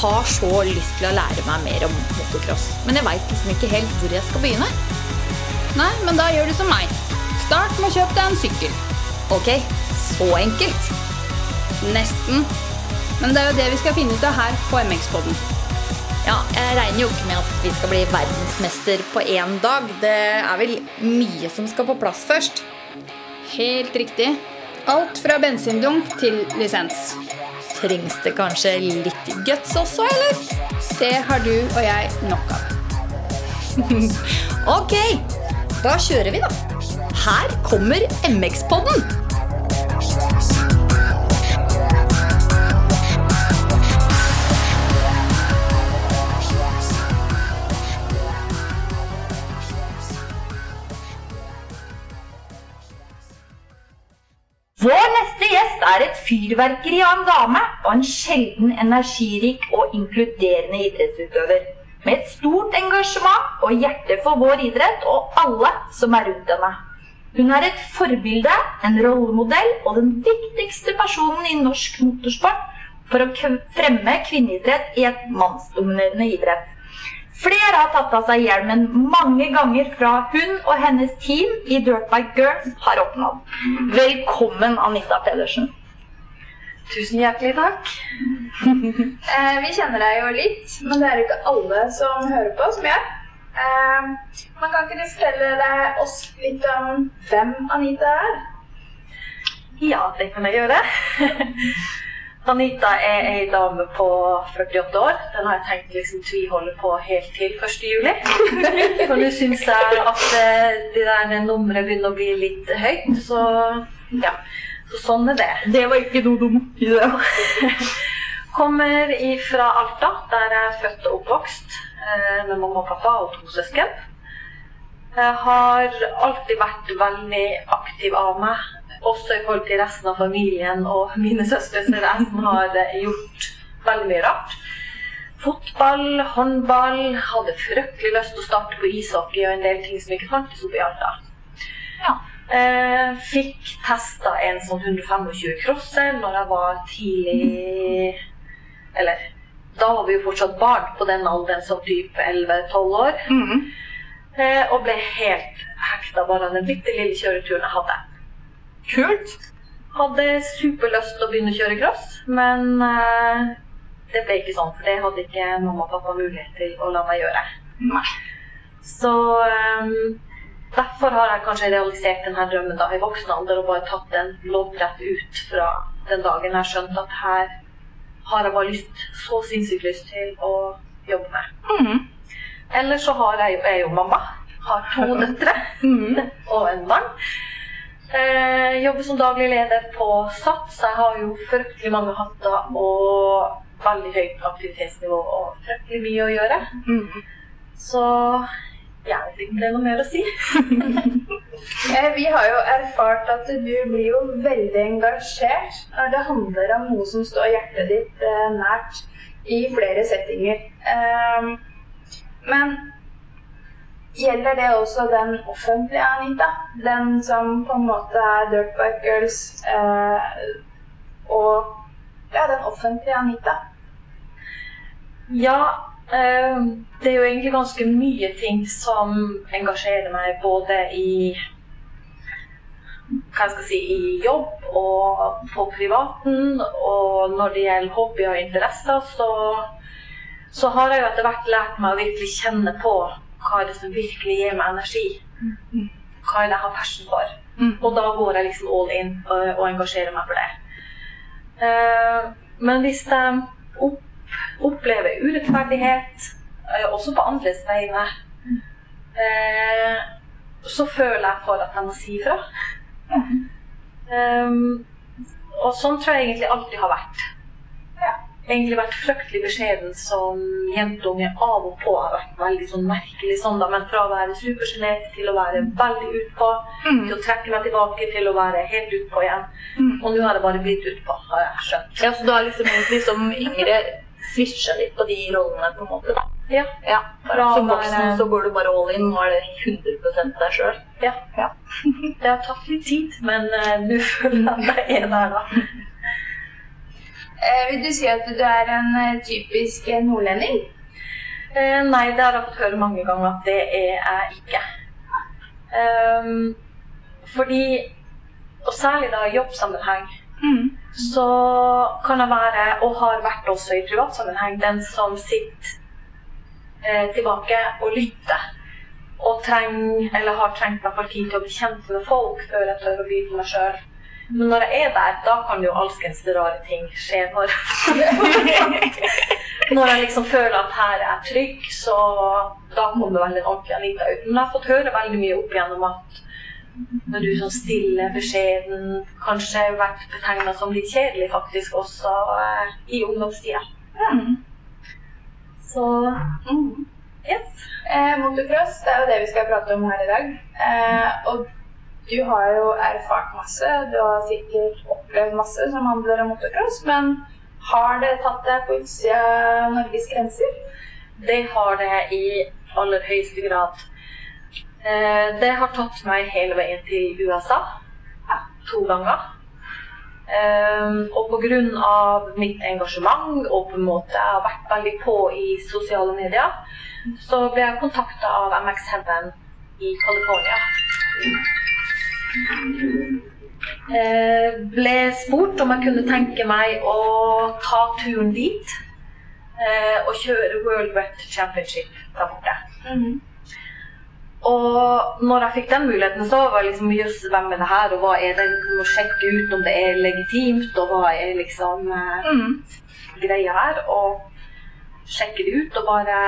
har så lyst til å lære meg mer om motocross, men jeg veit liksom ikke helt hvor jeg skal begynne. Nei, men da gjør du som meg. Start med å kjøpe deg en sykkel. Ok, så enkelt. Nesten. Men det er jo det vi skal finne ut av her på MX-poden. Ja, jeg regner jo ikke med at vi skal bli verdensmester på én dag. Det er vel mye som skal på plass først. Helt riktig. Alt fra bensindunk til lisens. Trengs det kanskje litt guts også, eller? Det har du og jeg nok av. Ok, da kjører vi, da. Her kommer MX-podden. Vår neste gjest er et fyrverkeri av en dame og en sjelden energirik og inkluderende idrettsutøver. Med et stort engasjement og hjerte for vår idrett og alle som er rundt henne. Hun er et forbilde, en rollemodell og den viktigste personen i norsk motorsport for å fremme kvinneidrett i et mannsdominerende idrett. Flere har tatt av seg hjelmen mange ganger fra hun og hennes team i Dirtbike Girls har oppnådd. Velkommen, Anita Pedersen. Tusen hjertelig takk. eh, vi kjenner deg jo litt, men det er jo ikke alle som hører på, som jeg. Eh, man kan ikke du fortelle deg oss litt om hvem Anita er? Ja, det kan jeg gjøre. Anita er ei dame på 48 år. Den har jeg tenkt liksom tviholde på helt til 1. juli. For nå syns jeg at eh, det der nummeret begynner å bli litt høyt, så ja. Så sånn er det. Det var ikke noe dumt idé. Kommer fra Alta, der jeg er født og oppvokst eh, med mamma og pappa og to søsken. Jeg har alltid vært veldig aktiv av meg, også i forhold til resten av familien og mine søstre, så er det jeg som har eh, gjort veldig mye rart. Fotball, håndball, hadde fryktelig lyst til å starte på ishockey og en del ting som ikke fantes oppe i Alta. Eh, fikk testa en sånn 125 crosser når jeg var tidlig Eller da var vi jo fortsatt barn på den alderen som type 11-12 år. Eh, og ble helt hekta bare av den bitte lille kjøreturen jeg hadde. Kult. Hadde superlyst til å begynne å kjøre cross, men eh, det ble ikke sånn, for det hadde ikke mamma og pappa mulighet til å la meg gjøre. Nei. Så um, derfor har jeg kanskje realisert denne drømmen da i voksen alder og bare tatt den loddrett ut fra den dagen jeg skjønte at her har jeg bare lyst, så sinnssykt lyst til å jobbe med. Mhm. Eller så har jeg jeg er jo mamma. Har to døtre mm. og en mann. Eh, jobber som daglig leder på SATS. Jeg har jo fryktelig mange hatter og veldig høyt aktivitetsnivå og fryktelig mye å gjøre. Mm. Så jeg vet ikke om det er noe mer å si. Eh, vi har jo erfart at du blir jo veldig engasjert når det handler om noe som står hjertet ditt eh, nært i flere settinger. Eh, men gjelder det også den offentlige Anita? Den som på en måte er Dirtbike Girls eh, og ja, den offentlige Anita? Ja, eh, det er jo egentlig ganske mye ting som engasjerer meg både i hva jeg skal si, i jobb og på privaten. Og når det gjelder hobby og interesser, så, så har jeg jo etter hvert lært meg å virkelig kjenne på hva er det som virkelig gir meg energi. Hva er det jeg har passion for. Og da går jeg liksom all in og, og engasjerer meg for det. Eh, men hvis jeg opp, opplever urettferdighet, eh, også på andres vegne, eh, så føler jeg for at jeg må si ifra. Um, og sånn tror jeg egentlig alltid har vært. Egentlig vært fryktelig beskjeden som jentunge. Av og på har vært veldig sånn merkelig sånn, da, men fra å være supersjenert til å være veldig utpå, til å trekke meg tilbake til å være helt utpå igjen. Og nå har jeg bare blitt utpå, har jeg skjønt. Ja, så har liksom egentlig som yngre switcha litt på de rollene, på en måte? da. Ja. Ja. Som voksen så går du bare all in. Nå er det 100% deg sjøl. Ja. Det har tatt litt tid, men uh, nå føler jeg at jeg er der, da. Eh, vil du si at du er en eh, typisk eh, nordlending? Eh, nei, det har jeg fått høre mange ganger at det er jeg ikke. Ehm, fordi, og særlig da i jobbsammenheng, Mm. så kan jeg være, og har vært også i privatsammenheng, den som sitter eh, tilbake og lytter. Og trenger, eller har trengt meg tid til å bli kjent med folk før jeg tør å by på meg sjøl. Men når jeg er der, da kan jo alskens rare ting skje. Når, når jeg liksom føler at her er trygg, så da kommer veldig en ordentlig Anita ut. Men jeg har fått høre veldig mye opp igjennom at når du sånn stille, beskjeden, kanskje vært betegna som litt kjedelig faktisk også eh, i ungdomstida. Mm. Så Mm. yes. Eh, motocross, det er jo det vi skal prate om her i dag. Eh, og du har jo erfart masse, du har sikkert opplevd masse som handler om motocross, men har det tatt deg på utsida Norges grenser? Det har det i aller høyeste grad. Eh, det har tatt meg hele veien til USA. To ganger. Eh, og pga. mitt engasjement og på en måte jeg har vært veldig på i sosiale medier, så ble jeg kontakta av MX Heaven i California. Eh, ble spurt om jeg kunne tenke meg å ta turen dit eh, og kjøre World Wet Championship der borte. Og når jeg fikk den muligheten, så var jeg liksom Jøss, hvem er det her, og hva er det? Du må sjekke ut om det er legitimt, og hva er liksom eh, greia her. Og sjekke det ut, og bare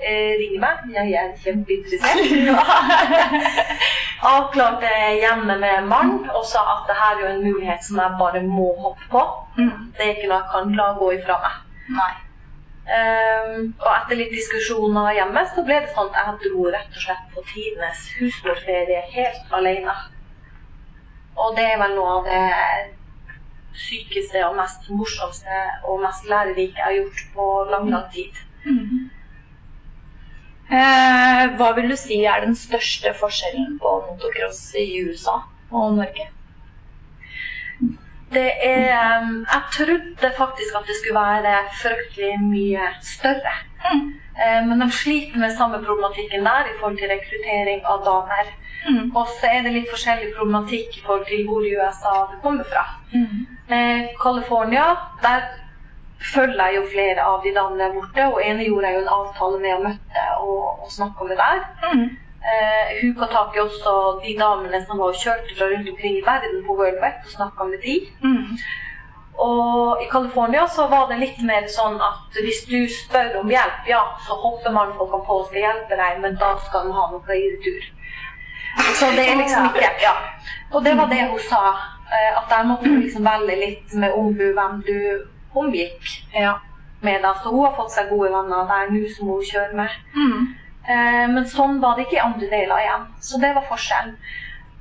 eh, ringe meg. Jeg er kjempeinteressert. Avklarte hjemme med mann og sa at det her er jo en mulighet som jeg bare må hoppe på. Det er ikke noe jeg kan la gå ifra meg. Nei. Um, og etter litt diskusjoner hjemme, så ble det sånn at jeg dro rett og slett på tidenes husmorferie helt alene. Og det er vel noe av det sykeste og mest morsomste og mest lærerike jeg har gjort på lang, lang tid. Eh, hva vil du si er den største forskjellen på motocross i USA og Norge? Det er ehm, Jeg trodde faktisk at det skulle være fryktelig mye større. Eh, Men de sliter med samme problematikken der i forhold til rekruttering av damer. Og så er det litt forskjellig problematikk i forhold til hvor i USA du kommer fra. Eh, California, der følger jeg jo flere av de damene der borte, og ene gjorde jeg jo en avtale med å møtte og, og om det der. Eh, huka tak i også de damene som var kjørt kjørte fra rundt omkring i verden på World Wet, og snakka med de. Og i California så var det litt mer sånn at hvis du spør om hjelp, ja, så hopper mannfolkene på og skal hjelpe deg, men da skal de ha noe i retur. Så det er liksom ikke Ja. Og det var det hun sa. eh, At der måtte liksom velge litt med omhu hvem du omgikk med. Da. Så hun har fått seg gode venner der nå som hun kjører med. Eh, Men sånn var det ikke i andre deler igjen. Så det var forskjellen.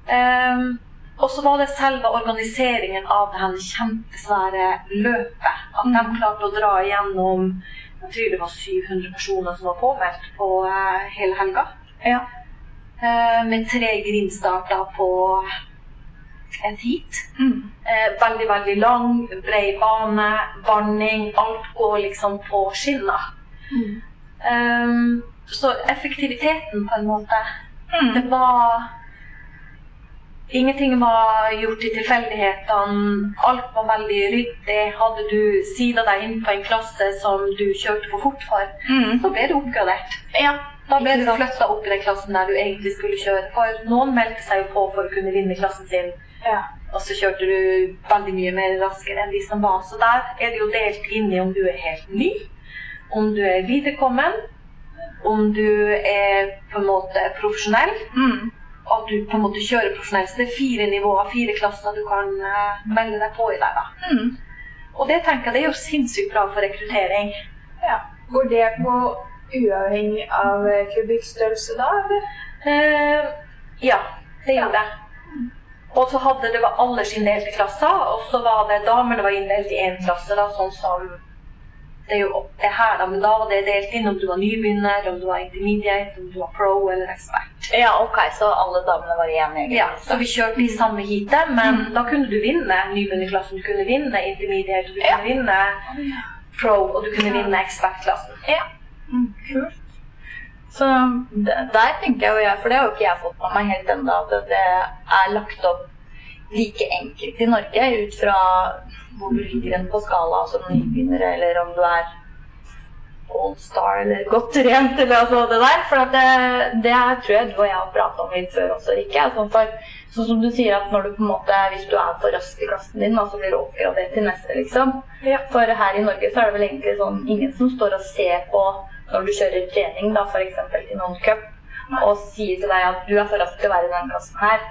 Eh, og så var det selve organiseringen av det her kjempesvære løpet. At de klarte å dra igjennom Jeg tror det var 700 personer som var påmeldt på eh, hele helga. Eh, med tre grindstarter på et heat. Eh, veldig, veldig lang, bred bane, vanning. Alt går liksom på skinner. Um, så effektiviteten, på en måte Det var Ingenting var gjort i tilfeldighetene. Alt var veldig ryddig. Hadde du sida deg inn på en klasse som du kjørte for fort for, så ble du oppgradert. Ja. Da ble du flytta opp i den klassen der du egentlig skulle kjøre. For noen meldte seg jo på for å kunne vinne klassen sin. Ja. Og så kjørte du veldig mye mer raskere enn de som var. Så der er det jo delt inn i om du er helt ny, om du er viderekommen, om du er på en måte profesjonell, og at du på en måte kjører profesjonell. Så det er fire nivåer, fire klasser du kan eh, melde deg på i der. da. Og det tenker jeg det er jo sinnssykt bra for rekruttering. ja. Går det på uavhengig av eh, kubikkstørrelse da, eller? Eh, ja, det gjør det. Og så hadde det var alle sine delte klasser, og så var det damene var inndelt i én klasse, da, sånn som det er jo det her da, men da var det delt inn om du var nybegynner, om du var intermediate, om du var pro eller ekspert. Ja, ok, så alle damene var igjen egen Ja, så vi kjørte de samme heatet, men da kunne du vinne nybegynnerklassen, du kunne vinne intermediate, du kunne vinne pro, og du kunne vinne ekspertklassen. Ja. Mm, kult. Så der tenker jeg jo jeg, for det har jo ikke jeg fått med meg helt ennå, at det er lagt opp like enkelt i Norge ut fra hvor du ligger hen på skala som nybegynner, eller om du er old star eller godt trent, eller altså det der. For det, det tror jeg du og jeg har pratet om litt før også, Rikke. Sånn, for, sånn som du sier at når du på en måte, hvis du er for rask i klassen din, så blir du oppgradert til neste, liksom. Ja. For her i Norge så er det vel egentlig sånn ingen som står og ser på når du kjører trening, da f.eks. til noen cup, og sier til deg at du er for rask til å være i den klassen her.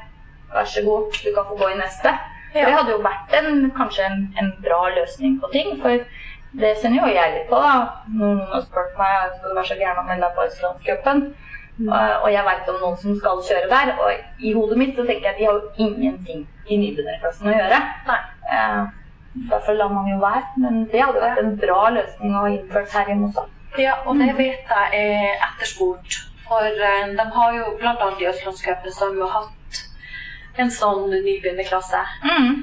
Vær så god, du kan få gå i neste. Ja. Det hadde jo vært en, kanskje en, en bra løsning på ting. For det sender jo jeg litt på. da. Noen har spurt meg skal du være så gæren å melde deg på Østlandscupen. Mm. og jeg veit om noen som skal kjøre der. Og i hodet mitt så tenker jeg at de har jo ingenting i nybegynnerklassen å gjøre. Nei. Eh, derfor lar man jo være. Men det hadde vært en bra løsning å innføre her i Mossa. Ja, og det vet jeg er etterspurt. For eh, de har jo bl.a. i Østlandscupen så har vi jo hatt en sånn nybegynnerklasse. Mm.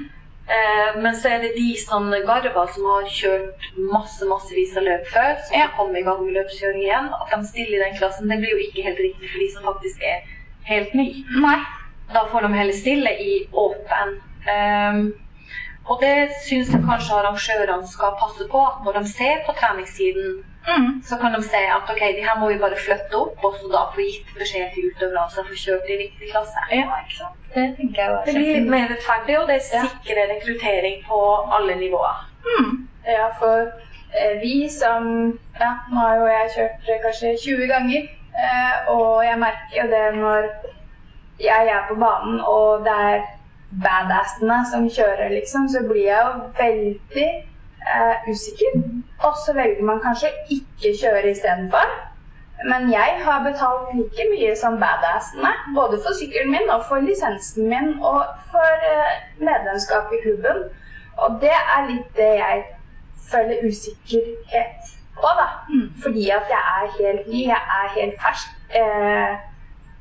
Eh, men så er det de sånne garver som har kjørt masse massevis av løp før, som Ja. kommer i gang med løpskjøring igjen, at de stiller i den klassen, det blir jo ikke helt riktig for de som faktisk er helt ny. Nei. Da får de heller stille i åpen. Um, og det syns jeg kanskje arrangørene skal passe på, at når de ser på treningstiden, Mm. så kan de si at ok, de her må vi bare flytte opp, og så da få gitt beskjed til utøverne så få kjørt i riktig klasse. Ja, ikke sant. Det tenker jeg var Det blir litt mer rettferdig, og det Ja. sikrer rekruttering på alle nivåer. Mm. Ja, for eh, vi som Ja, nå har jo jeg kjørt eh, kanskje 20 ganger, eh, og jeg merker jo det når jeg er på banen og det er badassene som kjører, liksom, så blir jeg jo veldig eh, usikker. Og så velger man kanskje ikke kjøre istedenfor. Men jeg har betalt like mye som badassene, både for sykkelen min og for lisensen min og for eh, medlemskap i klubben. Og det er litt det jeg føler usikkerhet på, da. Fordi at jeg er helt ny, jeg er helt fersk. Eh,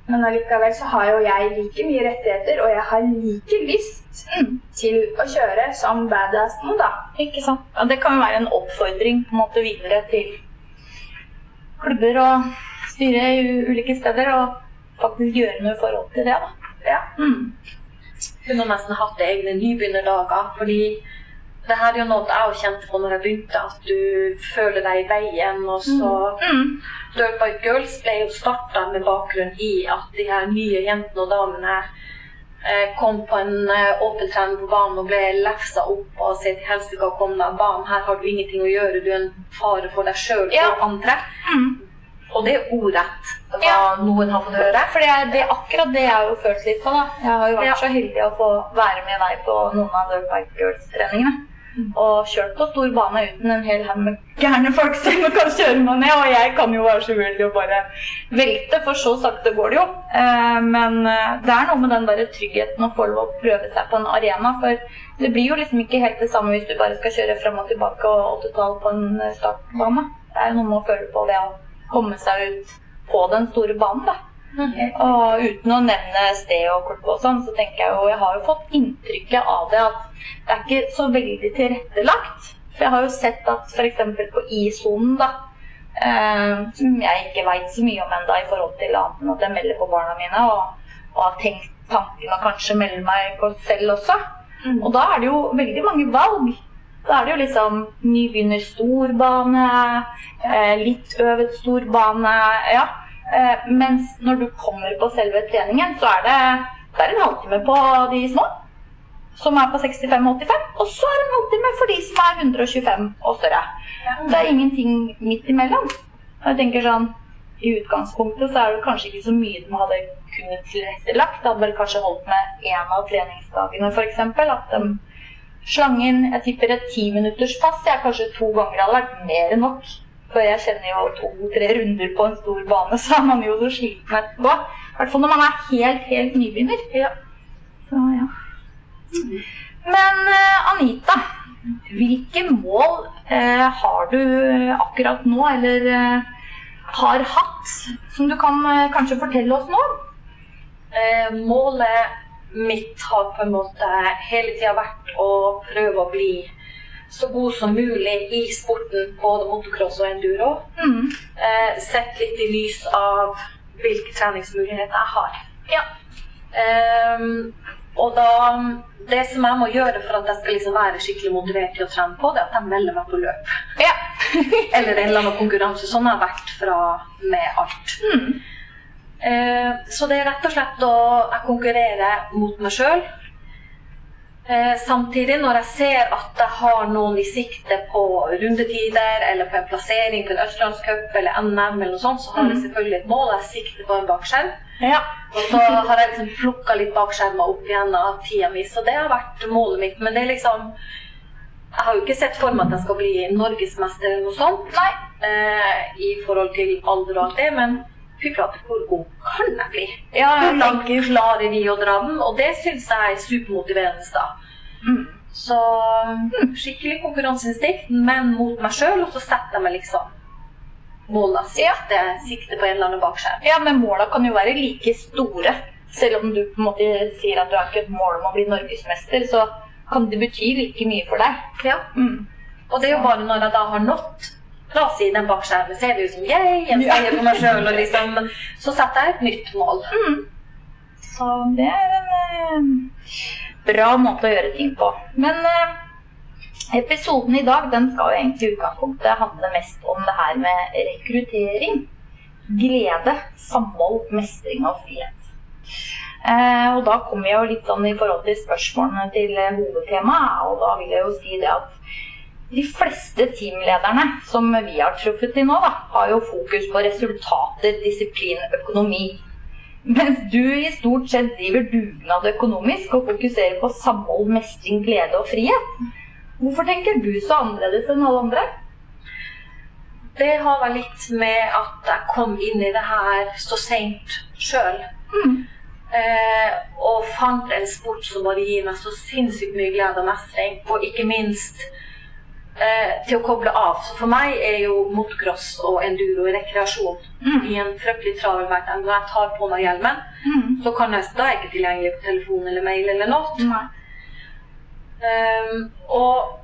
men allikevel så har jo jeg like mye rettigheter, og jeg har like lyst til å kjøre som badassen, da. Ikke sant? Ja, det kan jo være en oppfordring på en måte videre til klubber og styre i ulike steder, og faktisk gjøre noe i forhold til det. da. Ja. Mm. kunne nesten hatt egne nybegynnerdager. Fordi det her er jo noe jeg kjente på når jeg begynte, at du føler deg i veien. Og så Mm. Dirt Bike Girls ble jo starta med bakgrunn i at de her nye jentene og damene eh, kom på en eh, åpen trening på banen og ble lefsa opp og til helsike kom deg banen, her har du ingenting å gjøre, du er en fare for deg sjøl Ja. og andre. Mm. Og det er ordrett hva Ja. noen har fått høre. For det, er- akkurat det jeg har jo følt litt på. da. Jeg har jo vært Ja. så heldig å få være med deg på noen av Dirt Bike Girls-treningene. Og kjørt på stor bane uten en hel haug med gærne folk som kan kjøre meg ned. Og jeg kan jo være så uheldig å bare velte, for så sakte går det jo. Eh, men eh, det er noe med den der tryggheten å få lov å prøve seg på en arena. For det blir jo liksom ikke helt det samme hvis du bare skal kjøre fram og tilbake og åttetall på en eh, startbane. Det er jo noe med å føle på det å komme seg ut på den store banen, da. Og uten å nevne sted og kort og sånn, så tenker jeg jo Jeg har jo fått inntrykket av det at det er ikke så veldig tilrettelagt. For jeg har jo sett at f.eks. på I-sonen, da eh, Som jeg ikke veit så mye om ennå i forhold til annet enn at jeg melder på barna mine, og, og har tenkt tanken å kanskje melde meg på selv også. Og da er det jo veldig mange valg. Da er det jo liksom nybegynner storbane, eh, litt øvet storbane, ja. Eh, mens når du kommer på selve treningen, så er det, det er en halvtime på de små, som er på 65-85, og så er det en halvtime for de som er 125 og større. Det er ingenting midt imellom. Jeg tenker sånn, I utgangspunktet så er det kanskje ikke så mye de hadde kunnet tilrettelagt. Det hadde vel kanskje holdt med én av treningsdagene, f.eks. At de slang inn jeg tipper et timinutterspass. Kanskje to ganger hadde vært mer enn nok. For jeg kjenner jo to-tre runder på en stor bane, så er man jo så sliten etterpå. I hvert fall når man er helt, helt nybegynner. Ja. Så ja. Men eh, Anita, hvilke mål eh, har du akkurat nå, eller eh, har hatt, som du kan kanskje fortelle oss nå? Eh, målet mitt har på en måte hele tida vært å prøve å bli så god som mulig i sporten, både motocross og enduro. Mm. Eh, sett litt i lys av hvilke treningsmuligheter jeg har. Ja. Ehm, og da Det som jeg må gjøre for at jeg skal liksom være skikkelig motivert til å trene på, det er at jeg melder meg på løp. Ja. Eller en eller annen konkurranse. Sånn har jeg vært fra med alt. Mm. Eh, så det er rett og slett å jeg konkurrerer mot meg sjøl. Eh, samtidig, når jeg ser at jeg har noen i sikte på rundetider eller på en plassering på en østlandscup eller NM, eller noe sånt, så har jeg selvfølgelig et mål. Jeg sikter på en bakskjerm. Ja. Og så har jeg liksom plukka litt bakskjermer opp igjen av tida mi, så det har vært målet mitt. Men det er liksom Jeg har jo ikke sett for meg at jeg skal bli norgesmester eller noe sånt. Nei. Eh, I forhold til alder og alt det, men fy flate, hvor god kan jeg bli? Ja, Hvor langt klarer vi å dra den? Og det syns jeg er supermotiverende. da. Mm. Så mm, skikkelig konkurranseinstinkt, men mot meg sjøl, og så setter jeg meg liksom måla. Sikte, sikte på en eller annen bakskjerm. Ja, men måla kan jo være like store. Selv om du på en måte sier at du har ikke et mål om å bli norgesmester, så kan det bety like mye for deg. Ja. Mm. Og det er jo bare når jeg da har nådd La oss si den bakskjermen, skjermen ser det ut som jeg, en seier for meg sjøl, og liksom Så setter jeg et nytt mål. Mm. Så det er en eh, bra måte å gjøre ting på. Men eh, episoden i dag den skal jo egentlig i utgangspunktet handle mest om det her med rekruttering. Glede, samhold, mestring og frihet. Eh, og da kommer jeg jo litt sånn i forhold til spørsmålene til eh, hovedtemaet, og da vil jeg jo si det at de fleste teamlederne som vi har truffet til nå, da, har jo fokus på resultater, disiplin, økonomi. Mens du i stort sett driver dugnad økonomisk og fokuserer på samhold, mestring, glede og frihet. Hvorfor tenker du så annerledes enn alle andre? Det har vel litt med at jeg kom inn i det her så seint sjøl. Mm. Eh, og fant en sport som bare gir meg så sinnssykt mye glede og mestring. Og ikke minst eh, til å koble av. Så for meg er jo motocross og enduro rekreasjon Mm. i en fryktelig travel hverdag. Når jeg tar på meg hjelmen, Mm. så kan jeg, da er jeg ikke tilgjengelig på telefon eller mail eller noe. Um, og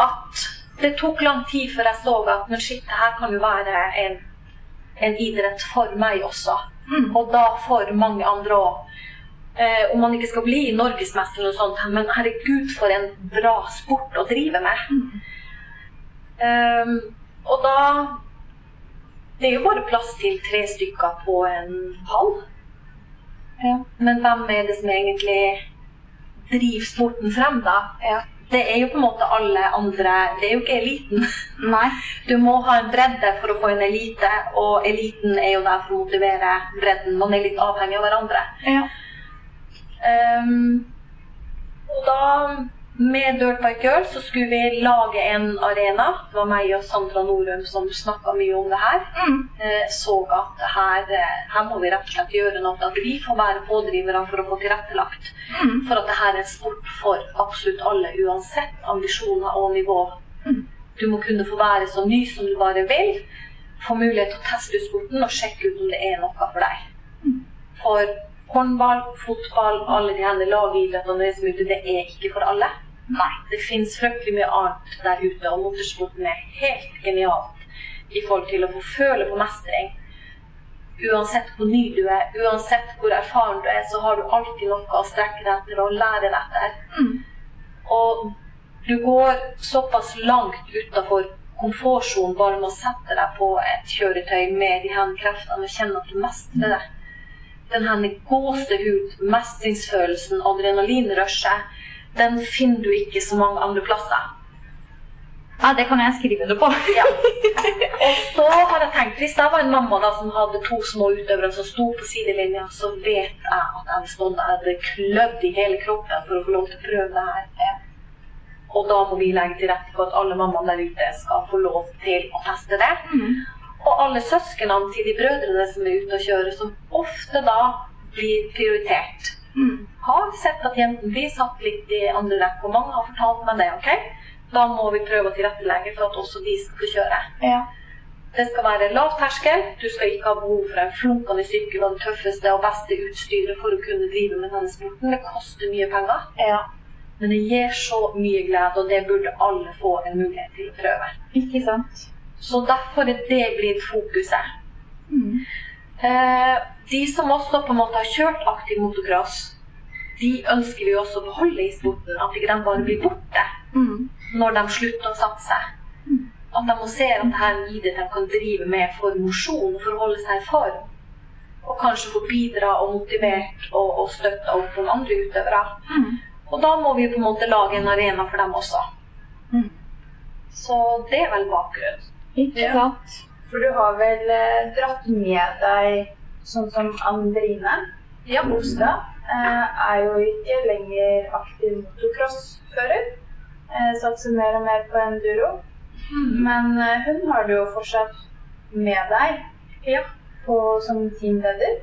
at det tok lang tid før jeg så at men shit, det her kan jo være en, en idrett for meg også. Mm. Og da for mange andre òg. Eh, om man ikke skal bli norgesmester eller noe sånt, men herregud, for en bra sport å drive med. Mm. Um, og da Det er jo bare plass til tre stykker på en hall. Ja. Men hvem er det som egentlig driver sporten frem, da? Ja. Det er jo på en måte alle andre Det er jo ikke eliten. Nei. Du må ha en bredde for å få en elite, og eliten er jo der for å motivere bredden. Man er litt avhengig av hverandre. Ja. Um, og da, med Dirtbike Girl, så skulle vi lage en arena. Det var meg og Sandra Norum som snakka mye om det her. Mm. Uh, så at her, eh, her må vi rett og slett gjøre noe. At vi får være pådrivere for å få tilrettelagt. Mm. For at det her er en sport for absolutt alle, uansett ambisjoner og nivå. Mm. Du må kunne få være så ny som du bare vil. Få mulighet til å teste ut sporten og sjekke ut om det er noe for deg. Mm. For håndball, fotball, alle de her lagidrettene som er ute, det er ikke for alle. Nei. Det finnes fryktelig mye annet der ute, og motorsporten er helt genialt i forhold til å få føle på mestring. Uansett hvor ny du er, uansett hvor erfaren du er, så har du alltid noe å strekke deg etter og lære deg etter. Mm. Og du går såpass langt utafor komfortsonen bare med å sette deg på et kjøretøy med de her kreftene og kjenne at du mestrer det. Den her gåsehud, mestringsfølelsen, adrenalinrushet, den finner du ikke så mange andre plasser. Ja, det kan jeg skrive under på. Ja. Og så har jeg tenkt, hvis jeg var en mamma da som hadde to små utøvere som sto på sidelinja, så vet jeg at jeg stått der, hadde klødd i hele kroppen for å få lov til å prøve det her. Og da må vi legge til rette for at alle mammaene der ute skal få lov til å teste det. Mm. Og alle søsknene til de brødrene som er ute og kjører, som ofte da blir prioritert. Mm. har sett at jentene blir satt litt i andre rekke, og mange har fortalt meg det. ok? Da må vi prøve å tilrettelegge for at også de skal få kjøre. Ja. Det skal være lav terskel. Du skal ikke ha behov for en flunkende sykkel og det tøffeste og beste utstyret for å kunne drive med denne sporten. Det koster mye penger, ja. men det gir så mye glede, og det burde alle få en mulighet til å prøve. Ikke sant. Så derfor er det blitt fokuset. Mm. Eh, de som også på en måte har kjørt aktiv motocross, de ønsker vi også å beholde i sporten. At ikke de bare blir borte Mm. når de slutter å satse. At de må se at dette er en idrett de kan drive med for mosjon, for å holde seg i form. Og kanskje få bidra og motivert og, og støtta opp om andre utøvere. Mm. Og da må vi på en måte lage en arena for dem også. Mm. Så det er vel bakgrunnen. Ikke sant. For du har vel eh, dratt med deg sånn som Andrine Ja. Bostad. Eh, er jo ikke lenger aktiv motocrossfører. Eh, satser mer og mer på enduro. Men eh, hun har du jo fortsatt med deg Ja. på, som teamleder.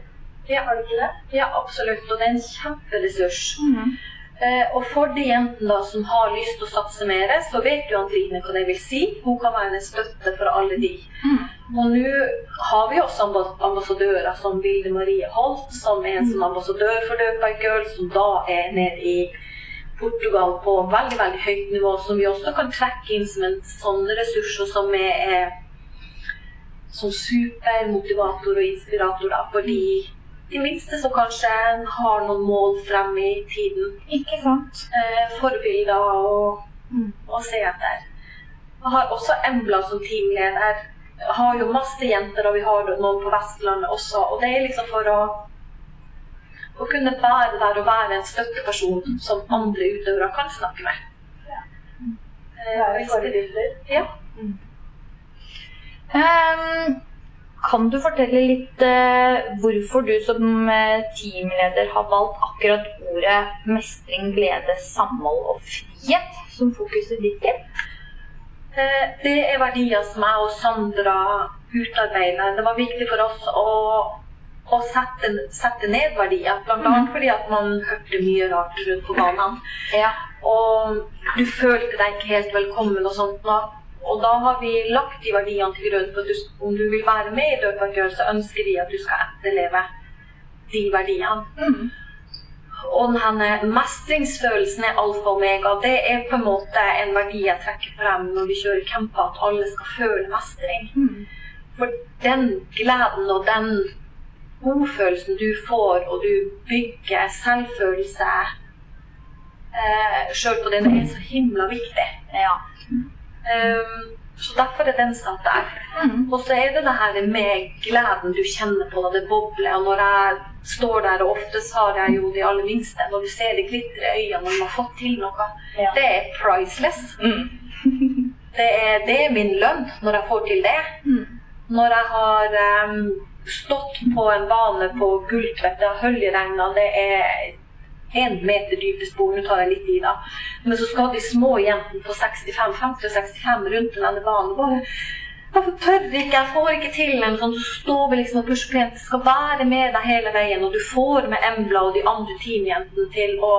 Ja. Har du ikke det? ja, absolutt. Og det er en kjemperessurs. Mm. Eh, og for de jentene som har lyst til å satse mer, så vet jo Antrine hva det vil si. Hun kan være en støtte for alle de. Mm. Og nå har vi også ambassadører som Vilde Marie Holt, som er en som ambassadør for Dirt Bike Girl, som da er nede i Portugal på veldig veldig høyt nivå, som vi også kan trekke inn som en sånn ressurs, og som er, er som supermotivator og inspirator da, for de, minste som kanskje har noen mål frem i tiden. Ikke sant. Eh, forbilder å, å se etter. Jeg har også Embla som teamleder. Jeg har jo masse jenter, og vi har noen på Vestlandet også. Og det er liksom for å, å kunne være der og være en støtteperson som andre utøvere kan snakke med. Eh, Være hvis det- forbilder. Ja. Ehm, kan du fortelle litt eh, hvorfor du som eh, teamleder har valgt akkurat ordet mestring, glede, samhold og frihet som fokuset ditt til? Eh, Det er verdier som jeg og Sandra utarbeider. Det var viktig for oss å, å sette, sette ned verdier. Blant annet fordi at man hørte mye rart rundt på banene. Ja. Og du følte deg ikke helt velkommen og sånt. nå. Og da har vi lagt de verdiene til grunn. For at du, om du vil være med i Dirt så ønsker vi at du skal etterleve de verdiene. Og denne mestringsfølelsen er alfa og omega. Det er på en måte en verdi jeg trekker frem når vi kjører camper, at alle skal føle mestring. For den gleden og den godfølelsen du får, og du bygger selvfølelse eh, sjøl på den, er så himla viktig. Ja. Um, så derfor er den satt der. Og så er det det her med gleden du kjenner på når det bobler. Og når jeg står der, og oftest har jeg jo de aller minste, når du ser det glitre i øynene når du har fått til noe, Ja. det er priceless. Det er, det er min lønn når jeg får til det. Når jeg har um, stått på en bane på Gulltvedt, det har høljeregna, det er en meter dype spor, nå tar jeg litt i da. Men så skal de små jentene på 65, 50 og 65 rundt denne banen bare Hvorfor tør ikke? Jeg får ikke til en sånn. Så står vi liksom og pusher jentene. Skal være med deg hele veien, og du får med Embla og de andre teamjentene til å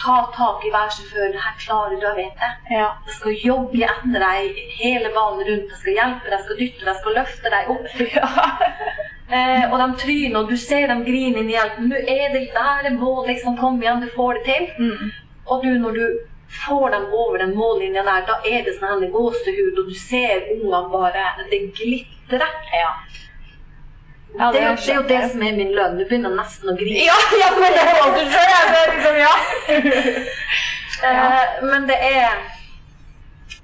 ta tak i hver sjåfør. Det her klarer du, jeg vet det. Ja. Jeg skal jobbe etter deg hele banen rundt. Jeg skal hjelpe deg, skal dytte deg, skal løfte deg opp. Eh, og de tryner, og du ser dem grine inn i hjelpen. Nå er det der det må liksom. Kom igjen, du får det til. Og du, når du får dem over den mållinja der, da er det sånn her gåsehud, og du ser ungene bare Det glitrer. Ja. Ja, det, jo- det er jo det som er min lønn. Du begynner nesten å grine. Ja, jeg får det det sjøl, jeg. så Liksom, ja. Eh, men det er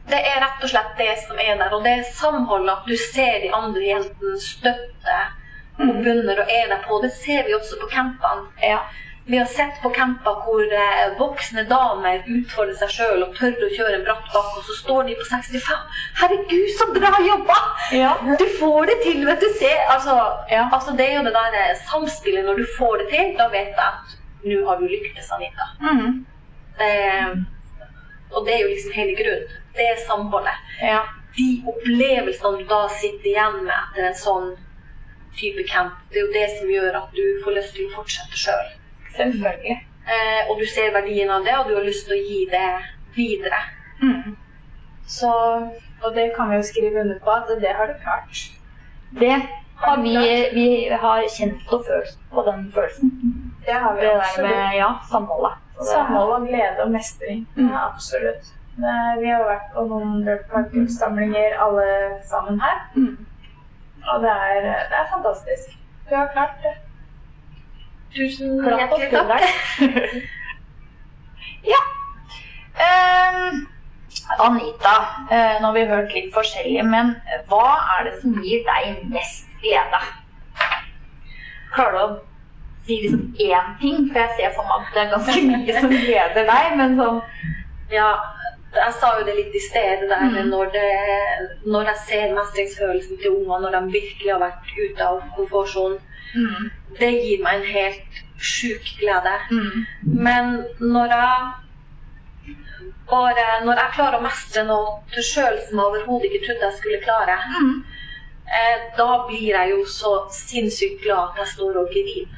det er rett og slett det som er der. Og det er samholdet, at du ser de andre jentene støtte og bunner og er der på. Det ser vi også på campene. Ja. Vi har sett på camper hvor eh, voksne damer utfordrer seg sjøl og tør å kjøre en bratt bakke, og så står de på 65. Herregud, så bra jobba! Ja. Du får det til, vet du. Se, altså, Ja. altså, det er jo det der eh, samspillet. Når du får det til, da vet jeg at nå har du lyktes, Anita. Mm. Det, og det er jo liksom hele grunnen. Det er samholdet. ja. De opplevelsene du da sitter igjen med etter en sånn type camp, det er jo det som gjør at du får lyst til å fortsette sjøl. Selvfølgelig. eh, og du ser verdien av det, og du har lyst til å gi det videre. Mm. Så Og det kan vi jo skrive under på at det har du klart. Det har vi, vi har kjent og følt på den følelsen. Det har vi Det der absolutt. med ja, samholdet. Samhold og glede og mestring. Mm. Ja, absolutt. Vi har vært på noen Dirtpark-samlinger alle sammen her. Mm. Og det er, det er fantastisk. Du har klart det. tusen Klapp hjertelig takk. ja. Um, Anita, eh, nå har vi hørt litt forskjellig, men hva er det som gir deg mest glede? Klarer du å si liksom én ting? For jeg ser for meg at det er ganske mye som gleder deg, men sånn Ja, jeg sa jo det litt i sted, det der Mm. når, det, når jeg ser mestringsfølelsen til ungene når de virkelig har vært ute av komfortsonen. mm, Det gir meg en helt sjuk glede. mm, Men når jeg bare Når jeg klarer å mestre noe sjøl som jeg overhodet ikke trodde jeg skulle klare, mm. Eh, da blir jeg jo så sinnssykt glad at jeg står og griner.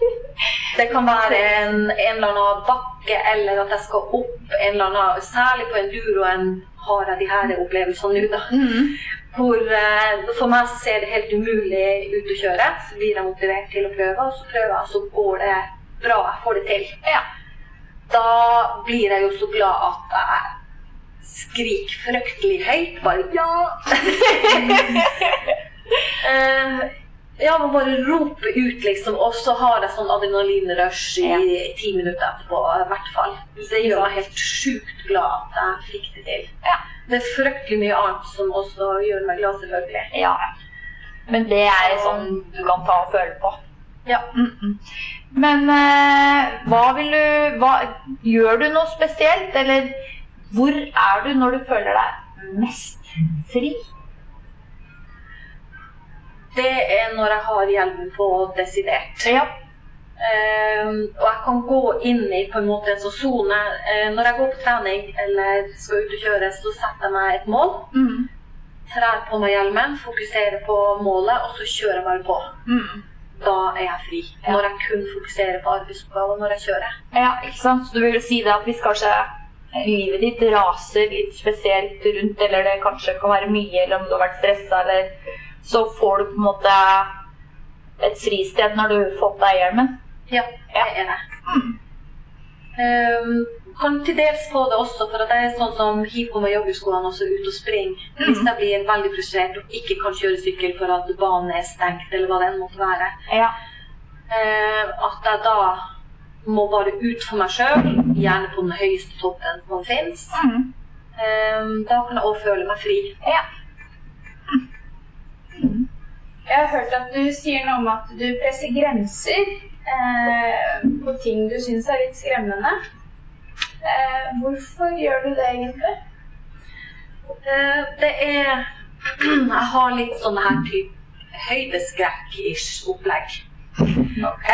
Det kan være en, en eller annen bakke, eller at jeg skal opp en eller annen Særlig på enduroen har jeg de her opplevelsene nå, da. Mm. Hvor eh, for meg så ser det helt umulig ut å kjøre. Så blir jeg motivert til å prøve, og så prøver jeg, så går det bra. Jeg får det til. Ja. Da blir jeg jo så glad at jeg skriker fryktelig høyt. Bare ja! uh, ja, man bare rope ut, liksom. Og så har jeg sånn adrenalinrush i Ja. ti minutter etterpå, i hvert fall. Det gjør meg helt sjukt glad at jeg fikk det til. Ja. Det er fryktelig mye annet som også gjør meg glad, selvfølgelig. ja. Men det er sånn du kan ta og føle på. Ja. Mm -mm. Men uh, hva vil du hva, Gjør du noe spesielt, eller hvor er du når du føler deg mest fri? Det er når jeg har hjelmen på desidert. Ja. Eh, og jeg kan gå inn i på en måte en sånn sone. Uh, når jeg går på trening eller skal ut og kjøre, så setter jeg meg et mål. Mm. Trær på meg hjelmen, fokuserer på målet, og så kjører jeg bare på. Mm. Da er jeg fri. Ja. Når jeg kun fokuserer på arbeidsoppgaver når jeg kjører. ja, ikke sant? Så du vil si det at hvis kanskje livet ditt raser litt spesielt rundt, eller det kanskje kan være mye, eller om du har vært stressa, eller så får du på en måte et fristed når du får på deg hjelmen. Ja, Ja. det er det. Mm. Um, kan til dels få det også, for at jeg er sånn som hiver på meg joggeskoene og så ut og springer. Mm. Hvis jeg blir veldig frustrert og ikke kan kjøre sykkel for at banen er stengt, eller hva det enn måtte være, Ja. Uh, at jeg da må bare ut for meg sjøl, gjerne på den høyeste toppen som fins. Mm. Um, da kan jeg òg føle meg fri. ja. Jeg har hørt at du sier noe om at du presser grenser eh, på ting du syns er litt skremmende. Eh, hvorfor gjør du det egentlig? Uh, det er Jeg har litt sånn her type høydeskrekk-ish opplegg.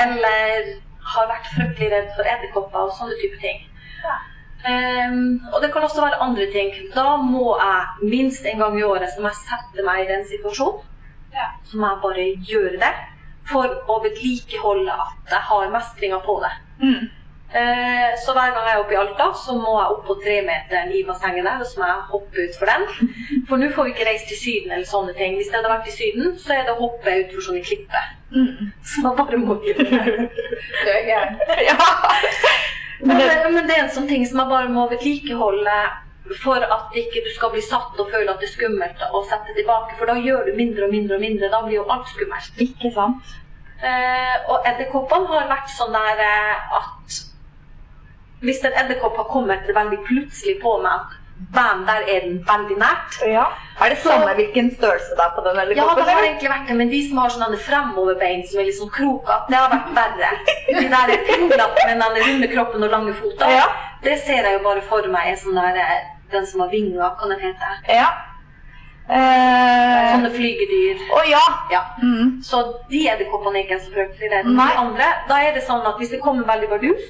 Eller har vært fryktelig redd for edderkopper og sånne type ting. Ja. Um, og det kan også være andre ting. Da må jeg minst en gang i året som jeg setter meg i den situasjonen. Ja. Så må jeg bare gjøre det for å vedlikeholde at jeg har mestringa på det. Mm. Eh, Så hver gang jeg er oppe i Alta, så må jeg opp på tremeteren i bassenget der, og så må jeg hoppe utfor den. For nå får vi ikke reist til Syden eller sånne ting. Hvis jeg hadde vært i Syden, så er det å hoppe utfor sånne klipper. Mm. Så man bare må det. Er gæren. ja. Men det, men det er en sånn ting som jeg bare må vedlikeholde for at ikke du skal bli satt og føle at det er skummelt å sette tilbake. For da gjør du mindre og mindre og mindre. Da blir jo alt skummelt. Ikke sant? Eh, og edderkoppene har vært sånn der eh, at hvis en edderkopp har kommet veldig plutselig på meg bam, der er den veldig nært. Ja. Er det samme hvilken størrelse det er på den? edderkoppen? Ja, det har egentlig vært det, men de som har sånne fremoverbein som er litt sånn krokete, det har vært verre. De der pinglete med den runde kroppen og lange foter, Ja. det ser jeg jo bare for meg er sånn der eh, Den som har vinger, kan den hete. Ja. Eh, Sånne flygedyr. Å ja. Ja. Mm. Så de edderkoppene er ikke så fryktelig redde. De andre, da er det sånn at hvis det kommer veldig bardus,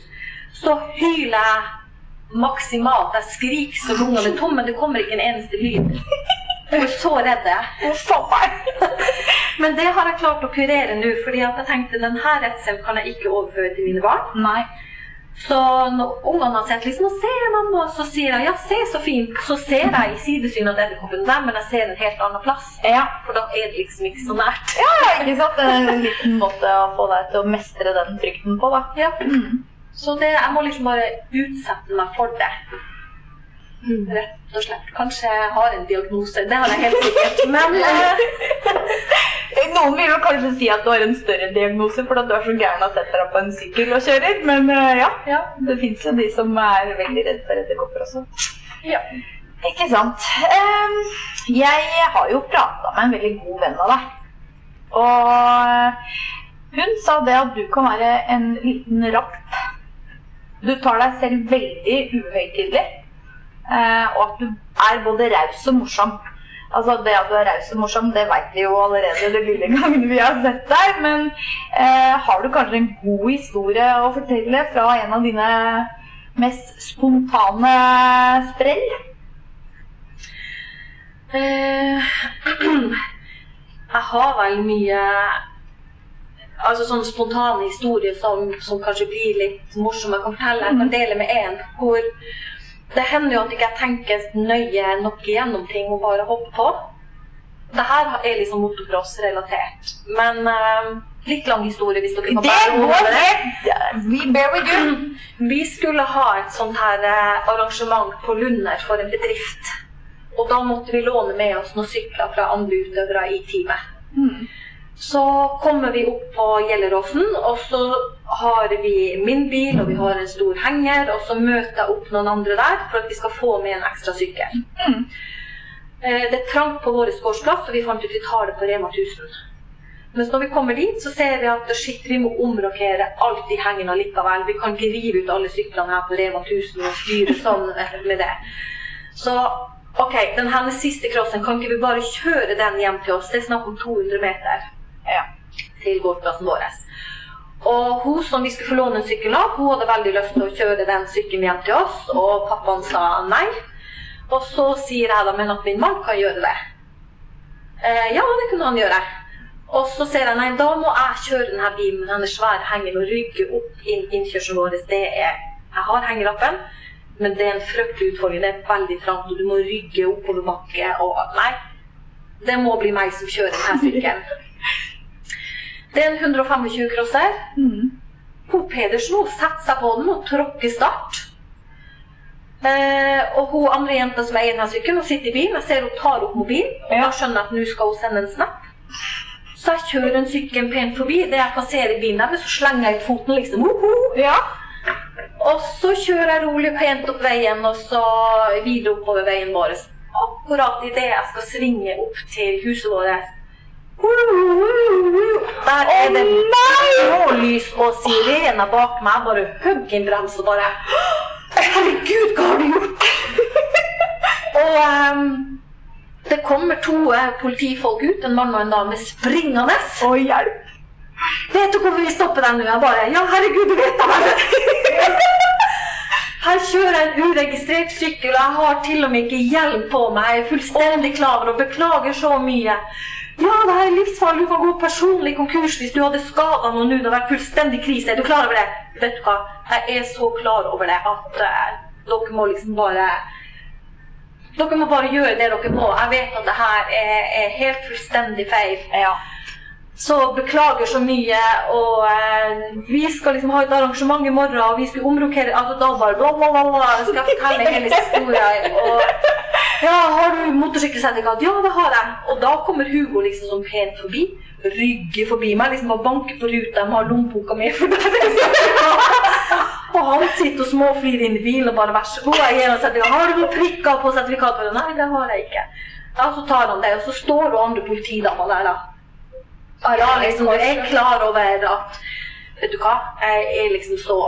så hyler jeg maksimalt. Jeg skriker så lungene er tomme, men det kommer ikke en eneste lyd. For så redd er jeg. Men det har jeg klart å kurere nå, fordi at jeg tenkte denne redselen kan jeg ikke overføre til mine barn. Nei. Så når ungene har sett liksom, se mamma, så sier jeg ja, se så fint. Så ser jeg i sidesynet at edderkoppen der, men jeg ser en helt annen plass. Ja. For da er det liksom ikke så nært. ja, ikke sant? Det er en liten måte å få deg til å mestre den frykten på, da. Ja. Så det, jeg må liksom bare utsette meg for det. Rett og slett. Kanskje jeg har en diagnose. Det har jeg helt sikkert. Men eh, Noen vil jo kanskje si at du har en større diagnose for at du er så gæren og setter deg på en sykkel og kjører, men eh, ja. ja. Det fins jo de som er veldig redd for edderkopper også. ja. Ikke sant. Ehm, jeg har jo prata med en veldig god venn av deg. Og hun sa det at du kan være en liten rapp. Du tar deg selv veldig uhøytidelig. eh, Og at du er både raus og morsom. Altså Det at du er raus og morsom, det veit vi jo allerede de lille gangene vi har sett deg. Men eh, har du kanskje en god historie å fortelle fra en av dine mest spontane sprell? Eh, jeg har vel mye Altså sånn spontane historier som, som kanskje blir litt morsomme. Jeg kan fortelle, jeg kan dele med en hvor det hender jo at ikke jeg tenker nøye nok igjennom ting og bare hopper på. Det her er liksom motocross-relatert. Men uh, litt lang historie hvis dere kan bære over det. We bear with you. Vi skulle ha et sånt her eh, arrangement på Lunder for en bedrift. Og da måtte vi låne med oss noen sykler fra andre utøvere i teamet. Så kommer vi opp på Gjelleråsen, og så har vi min bil, og vi har en stor henger, og så møter jeg opp noen andre der for at vi skal få med en ekstra sykkel. Mm. Det er trangt på vår gårdsplass, så vi fant ut vi tar det på Rema 1000. Mens når vi kommer dit, så ser vi at shit, vi må omrokere alt i hengen likevel. Vi kan ikke rive ut alle syklene her på Rema 1000 og styre sånn eh, med det. Så ok, den siste crossen, kan ikke vi bare kjøre den hjem til oss? Det er snakk om 200 meter. Til gårdsplassen vår. Og hun som vi skulle få låne en sykkel av, hun hadde veldig lyst til å kjøre den sykkelen hjem til oss, og pappaen sa nei. Og så sier jeg da, men at min mann kan gjøre det. Eh, ja, det kunne han gjøre. Og så sier jeg nei, da må jeg kjøre denne bilen med denne svære hengeren og rygge opp inn innkjørselen vår. Det er, jeg har hengelappen, men det er en fryktelig utfordring. Det er veldig trangt, og du må rygge oppover bakke. Og nei, det må bli meg som kjører denne sykkelen. Det er en 125 crosser. Hun Pedersen hun setter seg på den og tråkker start. Eh, og hun andre jenta som eier denne sykkelen, sitter i bilen. Jeg ser hun tar opp mobilen, og da skjønner jeg at nå skal hun sende en snap. Så jeg kjører den sykkelen pent forbi. Det jeg passerer bilen der, så slenger jeg ut foten liksom. Woho! Ja. Og så kjører jeg rolig pent opp veien, og så videre oppover veien vår. Akkurat idet jeg skal svinge opp til huset vårt, der er det blålys og sirener bak meg. Jeg bare hugger inn brems og bare Herregud, hva har du gjort? og um, det kommer to eh, politifolk ut, en mann og en dame, springende. Å, hjelp. Vet du hvorfor vi stopper deg nå? Jeg bare Ja, herregud, du vet da vel! Her kjører jeg en uregistrert sykkel, og jeg har til og med ikke hjelm på meg. Jeg er fullstendig klar over og beklager så mye. Ja, det her er livsfarlig. Du kan gå personlig konkurs hvis du hadde skada noen nå. Det har vært fullstendig krise. Er du klar over det? Vet du hva? Jeg er så klar over det at uh, dere må liksom bare Dere må bare gjøre det dere må. Jeg vet at det her er, er helt fullstendig feil. Ja. Så beklager så mye, og eh, vi skal liksom ha et arrangement i morgen, og vi skal omrokere altså da bare bla, bla, bla, bla, jeg skal fortelle hele historien. Og ja, har du motorsykkelsertifikat? Ja, det har jeg. Og da kommer Hugo liksom sånn pent forbi, rygger forbi meg, liksom og banker på ruta, jeg har lommeboka mi for der. Og han sitter og småflirer inn i bilen og bare vær så god, jeg gir sertifikat. Har du noen prikker på sertifikatet? Nei, det har jeg ikke. Ja, så tar han det, og så står det andre politidamer der, da. Liksom, jeg er klar over at Vet du hva, jeg er liksom så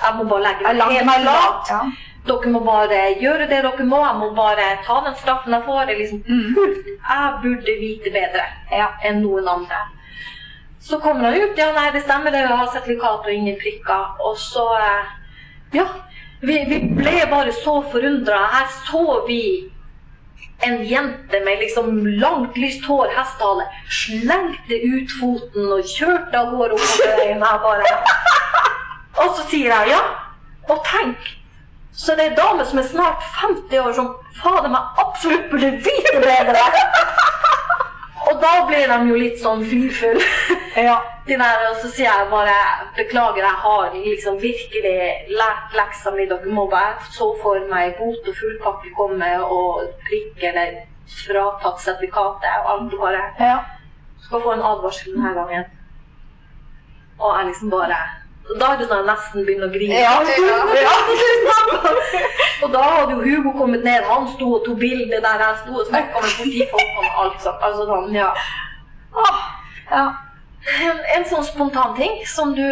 Jeg må bare legge meg helt flat. Ja. Dere må bare gjøre det dere må. Jeg må bare ta den straffen jeg får. Jeg, liksom, mm. jeg burde vite bedre Ja. enn noen andre. Så kommer han ut. Ja, nei, det stemmer, det. Jeg har sertifikat og ingen prikker. Og så eh, Ja. Vi, vi ble bare så forundra. Her så vi en jente med liksom langt, lyst hår, hestehale, slengte ut foten og kjørte av gårde oppover veien. Og så sier jeg ja, Og tenk, så det er ei dame som er snart 50 år, som fader meg absolutt burde vite bedre! Og da blir de jo litt sånn fyrfulle. Ja. De der, og så sier jeg bare beklager, jeg har liksom virkelig lært leksa mi. Dere må bare så for meg bot og fullpakke komme og prikk eller fratatt sertifikatet og alt. Bare ja. skal få en advarsel denne gangen. Og jeg liksom bare Da er det sånn at jeg nesten begynner å grine. Ja, ja. og da hadde jo Hugo kommet ned. Han sto og tok bilde der jeg sto og snakka med politifolk og alt sånt. Altså sånn, ja. Ah, ja. En, en sånn spontan ting som du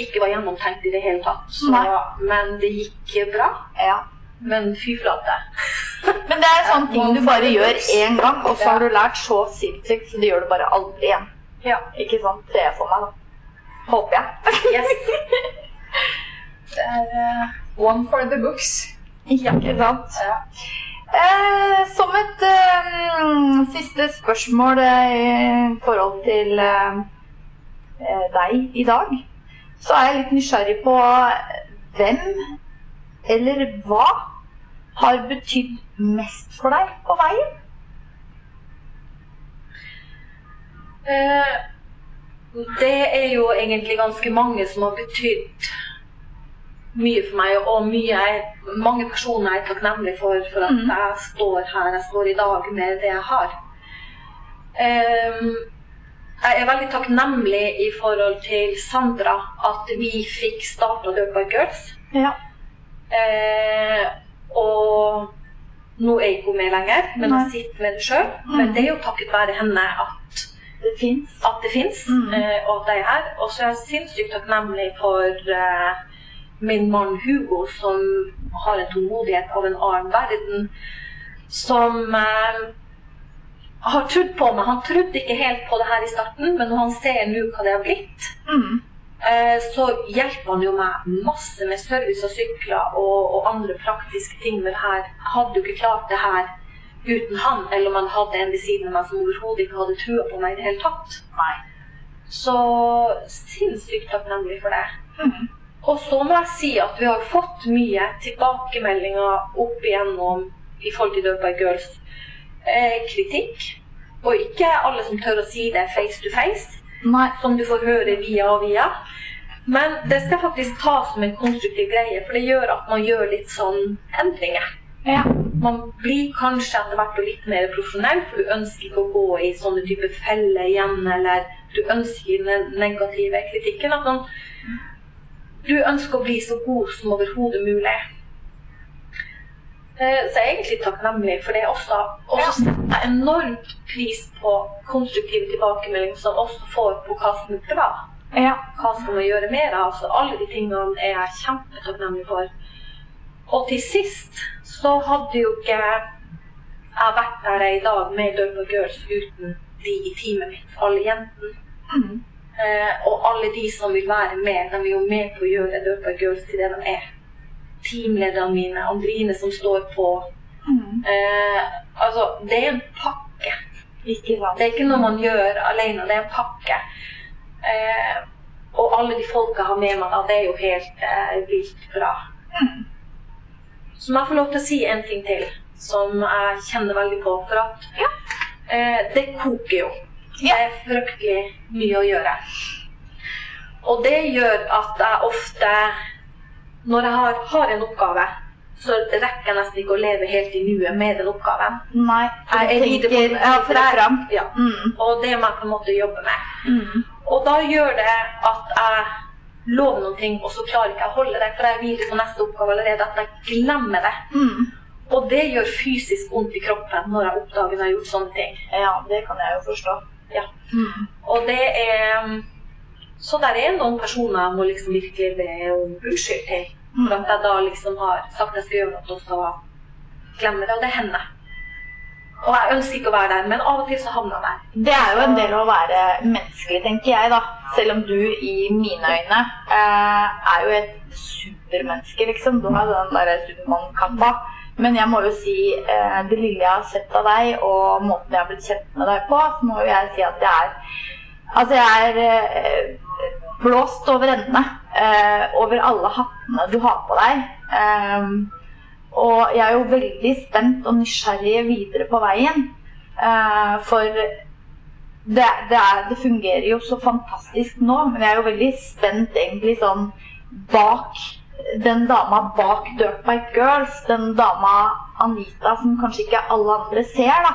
ikke var gjennomtenkt i det hele tatt. Så, men det gikk bra. ja. Men fy flate. Men det er sånne ting du bare gjør én gang, og så har du lært så sinnssykt, så du gjør det bare aldri igjen. Ja. Ikke sant? Ser jeg for meg, da. Håper jeg. Yes. Det er uh, one for the books. Ja, ikke sant? Ja. Eh, som et eh, siste spørsmål eh, i forhold til eh, deg i dag, så er jeg litt nysgjerrig på hvem eller hva har betydd mest for deg på veien? Eh, det er jo egentlig ganske mange som har betydd mye for meg, og mye er, mange personer er takknemlig for, for at jeg står her jeg står i dag med det jeg har. Eh, jeg er veldig takknemlig i forhold til Sandra at vi fikk starta Dirt by Girls. Ja. Eh, og nå er ikke hun med lenger, men Nei. jeg sitter med det sjøl. Men det er jo takket være henne at Det fins. at det fins, Mm. eh, og at jeg er her. Og så er jeg sinnssykt takknemlig for eh, min mann Hugo, som har en tålmodighet av en annen verden. Som eh, har trodd på meg. Han trodde ikke helt på det her i starten, men når han ser nå hva det har blitt, Mm. eh, så hjelper han jo meg masse med service og sykler og, og andre praktiske ting med det her. Jeg hadde jo ikke klart det her uten han, eller om han hadde en ved siden av meg som overhodet ikke hadde trua på meg i det hele tatt. Nei. Så sinnssykt takknemlig for det. Mm. Og så må jeg si at vi har fått mye tilbakemeldinger opp igjennom i forhold til Dirt Girls. Eh, kritikk. Og ikke alle som tør å si det face to face Nei. som du får høre via og via. Men det skal faktisk tas som en konstruktiv greie, for det gjør at man gjør litt sånn endringer. Ja. Man blir kanskje etter hvert litt mer profesjonell, for du ønsker ikke å gå i sånne type feller igjen, eller du ønsker den negative kritikken. At man, du ønsker å bli så god som overhodet mulig. Eh, Så jeg er egentlig takknemlig for det også. Og så setter jeg enormt pris på konstruktive tilbakemeldinger som også får på hva som er bra. Hva skal man gjøre mer av? Så alle de tingene er jeg kjempetakknemlig for. Og til sist så hadde jo ikke jeg vært der jeg er i dag med Dirt Girls uten de i teamet mitt, alle jentene. Mm. Eh, og alle de som vil være med, de er jo med på å gjøre Dirt Girls til det de er. Teamlederne mine, Andrine som står på. Mm. Eh, altså, det er en pakke. Ikke sant. Det er ikke noe man gjør alene, det er en pakke. Eh, og alle de folka har med meg da, det er jo helt eh, vilt bra. Mm. Så må jeg få lov til å si en ting til som jeg kjenner veldig på. For at eh, det koker jo. Det er fryktelig mye å gjøre. Og det gjør at jeg ofte, når jeg har, har en oppgave, så rekker jeg nesten ikke å leve helt i nuet med den oppgaven. Nei. Jeg Jeg tenker ja, for jeg- fram. Ja. Mm. Og det må jeg på en måte jobbe med. Mm. Og da gjør det at jeg lover noen ting, og så klarer ikke jeg å holde det, for jeg er videre på neste oppgave allerede, at jeg glemmer det. Mm. Og det gjør fysisk vondt i kroppen når jeg oppdager når jeg har gjort sånne ting. Ja, det kan jeg jo forstå. Ja. Mhm. Og det er Så der er noen personer jeg må liksom virkelig be om unnskyld til. For at jeg da liksom har sagt jeg skal gjøre noe, og så glemmer det. Og det hender. Og jeg ønsker ikke å være der, men av og til så havner jeg der. Det er jo en del av å være menneskelig, tenker jeg, da. Selv om du i mine øyne eh, er jo et supermenneske, liksom. Du har den derre Supermann-kappa. Men jeg må jo si eh, det lille jeg har sett av deg, og måten jeg har blitt kjent med deg på, så må jo jeg si at det er Altså, jeg er eh, blåst over ende eh, over alle hattene du har på deg. Eh, og jeg er jo veldig spent og nysgjerrig videre på veien. Eh, for det, det, er, det, fungerer jo så fantastisk nå, men jeg er jo veldig spent egentlig sånn bak den dama bak Dirtbike Girls. Den dama Anita som kanskje ikke alle andre ser, da.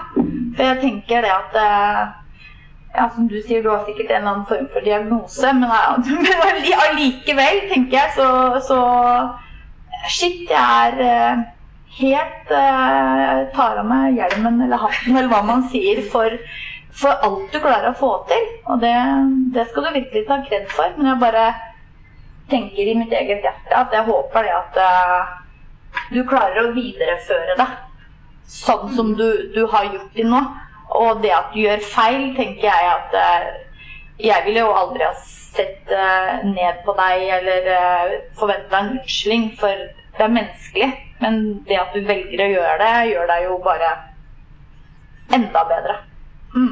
For jeg tenker det at ja, som du sier, du har sikkert en eller annen form for diagnose, men allikevel, tenker jeg, så, så Shit, jeg er uh, helt uh, Tar av meg hjelmen eller hatten eller hva man sier for, for alt du klarer å få til. Og det, det skal du virkelig ta kred for. Men jeg bare tenker i mitt eget hjerte at jeg håper det at uh, du klarer å videreføre det sånn som du, du har gjort det nå. Og det at du gjør feil, tenker jeg at uh, Jeg ville jo aldri ha sett uh, ned på deg eller uh, forventa en unnskyldning, for det er menneskelig. Men det at du velger å gjøre det, gjør deg jo bare enda bedre. Mm.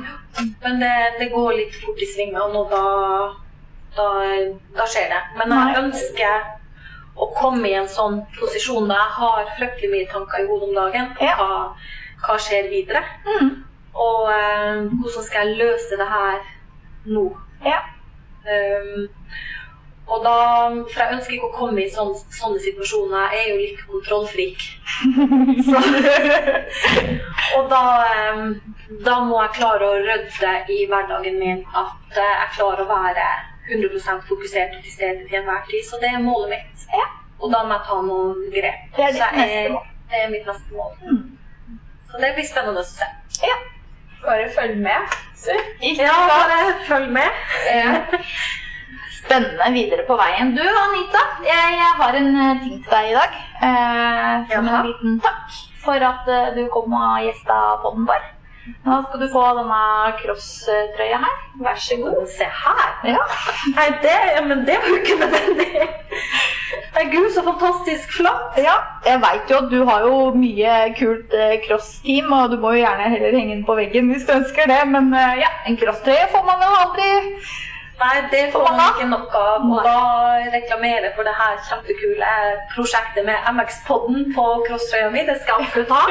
Men det, det, går litt fort i svingene, og da, da, da, skjer det. Men jeg ønsker å komme i en sånn posisjon der jeg har fryktelig mye tanker i hodet om dagen. Ja. Hva, hva skjer videre? Mm. Og uh, hvordan skal jeg løse det her nå? Ja. Um, og da, For jeg ønsker ikke å komme i sånne, sånne situasjoner. Jeg er jo litt kontrollfrik. og da, um, da, må jeg klare å rydde i hverdagen min at jeg klarer å være 100% fokusert og til stede til enhver tid. Så det er målet mitt. Ja. Og da må jeg ta noen grep. Det er, ditt neste mål. det er mitt neste mål. Mm. Så det blir spennende å se. Ja. Bare følg med. Ikke ja, bare følg med. Spennende videre på veien. Du, Anita, jeg, jeg har en eh, ting til deg i dag. Eh, som en liten takk for at uh, du kom og gjesta podden vår. Nå skal du få denne crosstrøya her. Vær så god. Se her! Ja. Nei, det, men det var jo ikke nødvendig. Nei, gud, så fantastisk flott. Ja, jeg veit jo at du har jo mye kult eh, crossteam, og du må jo gjerne heller henge den på veggen hvis du ønsker det, men eh, ja, en crosstrøye får man jo aldri Nei, det får man ikke nok av. Og da reklamere for det her kjempekule prosjektet med MX-podden på crosstrøya mi. Det skal jeg absolutt ha.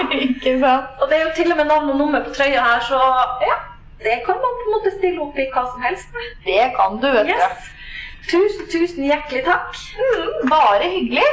Og det er jo til og med navn og nummer på trøya her, så ja, det kan man på en måte stille opp i hva som helst med. Det kan du, vet du. Yes. Tusen, tusen hjertelig takk. Mm, bare hyggelig.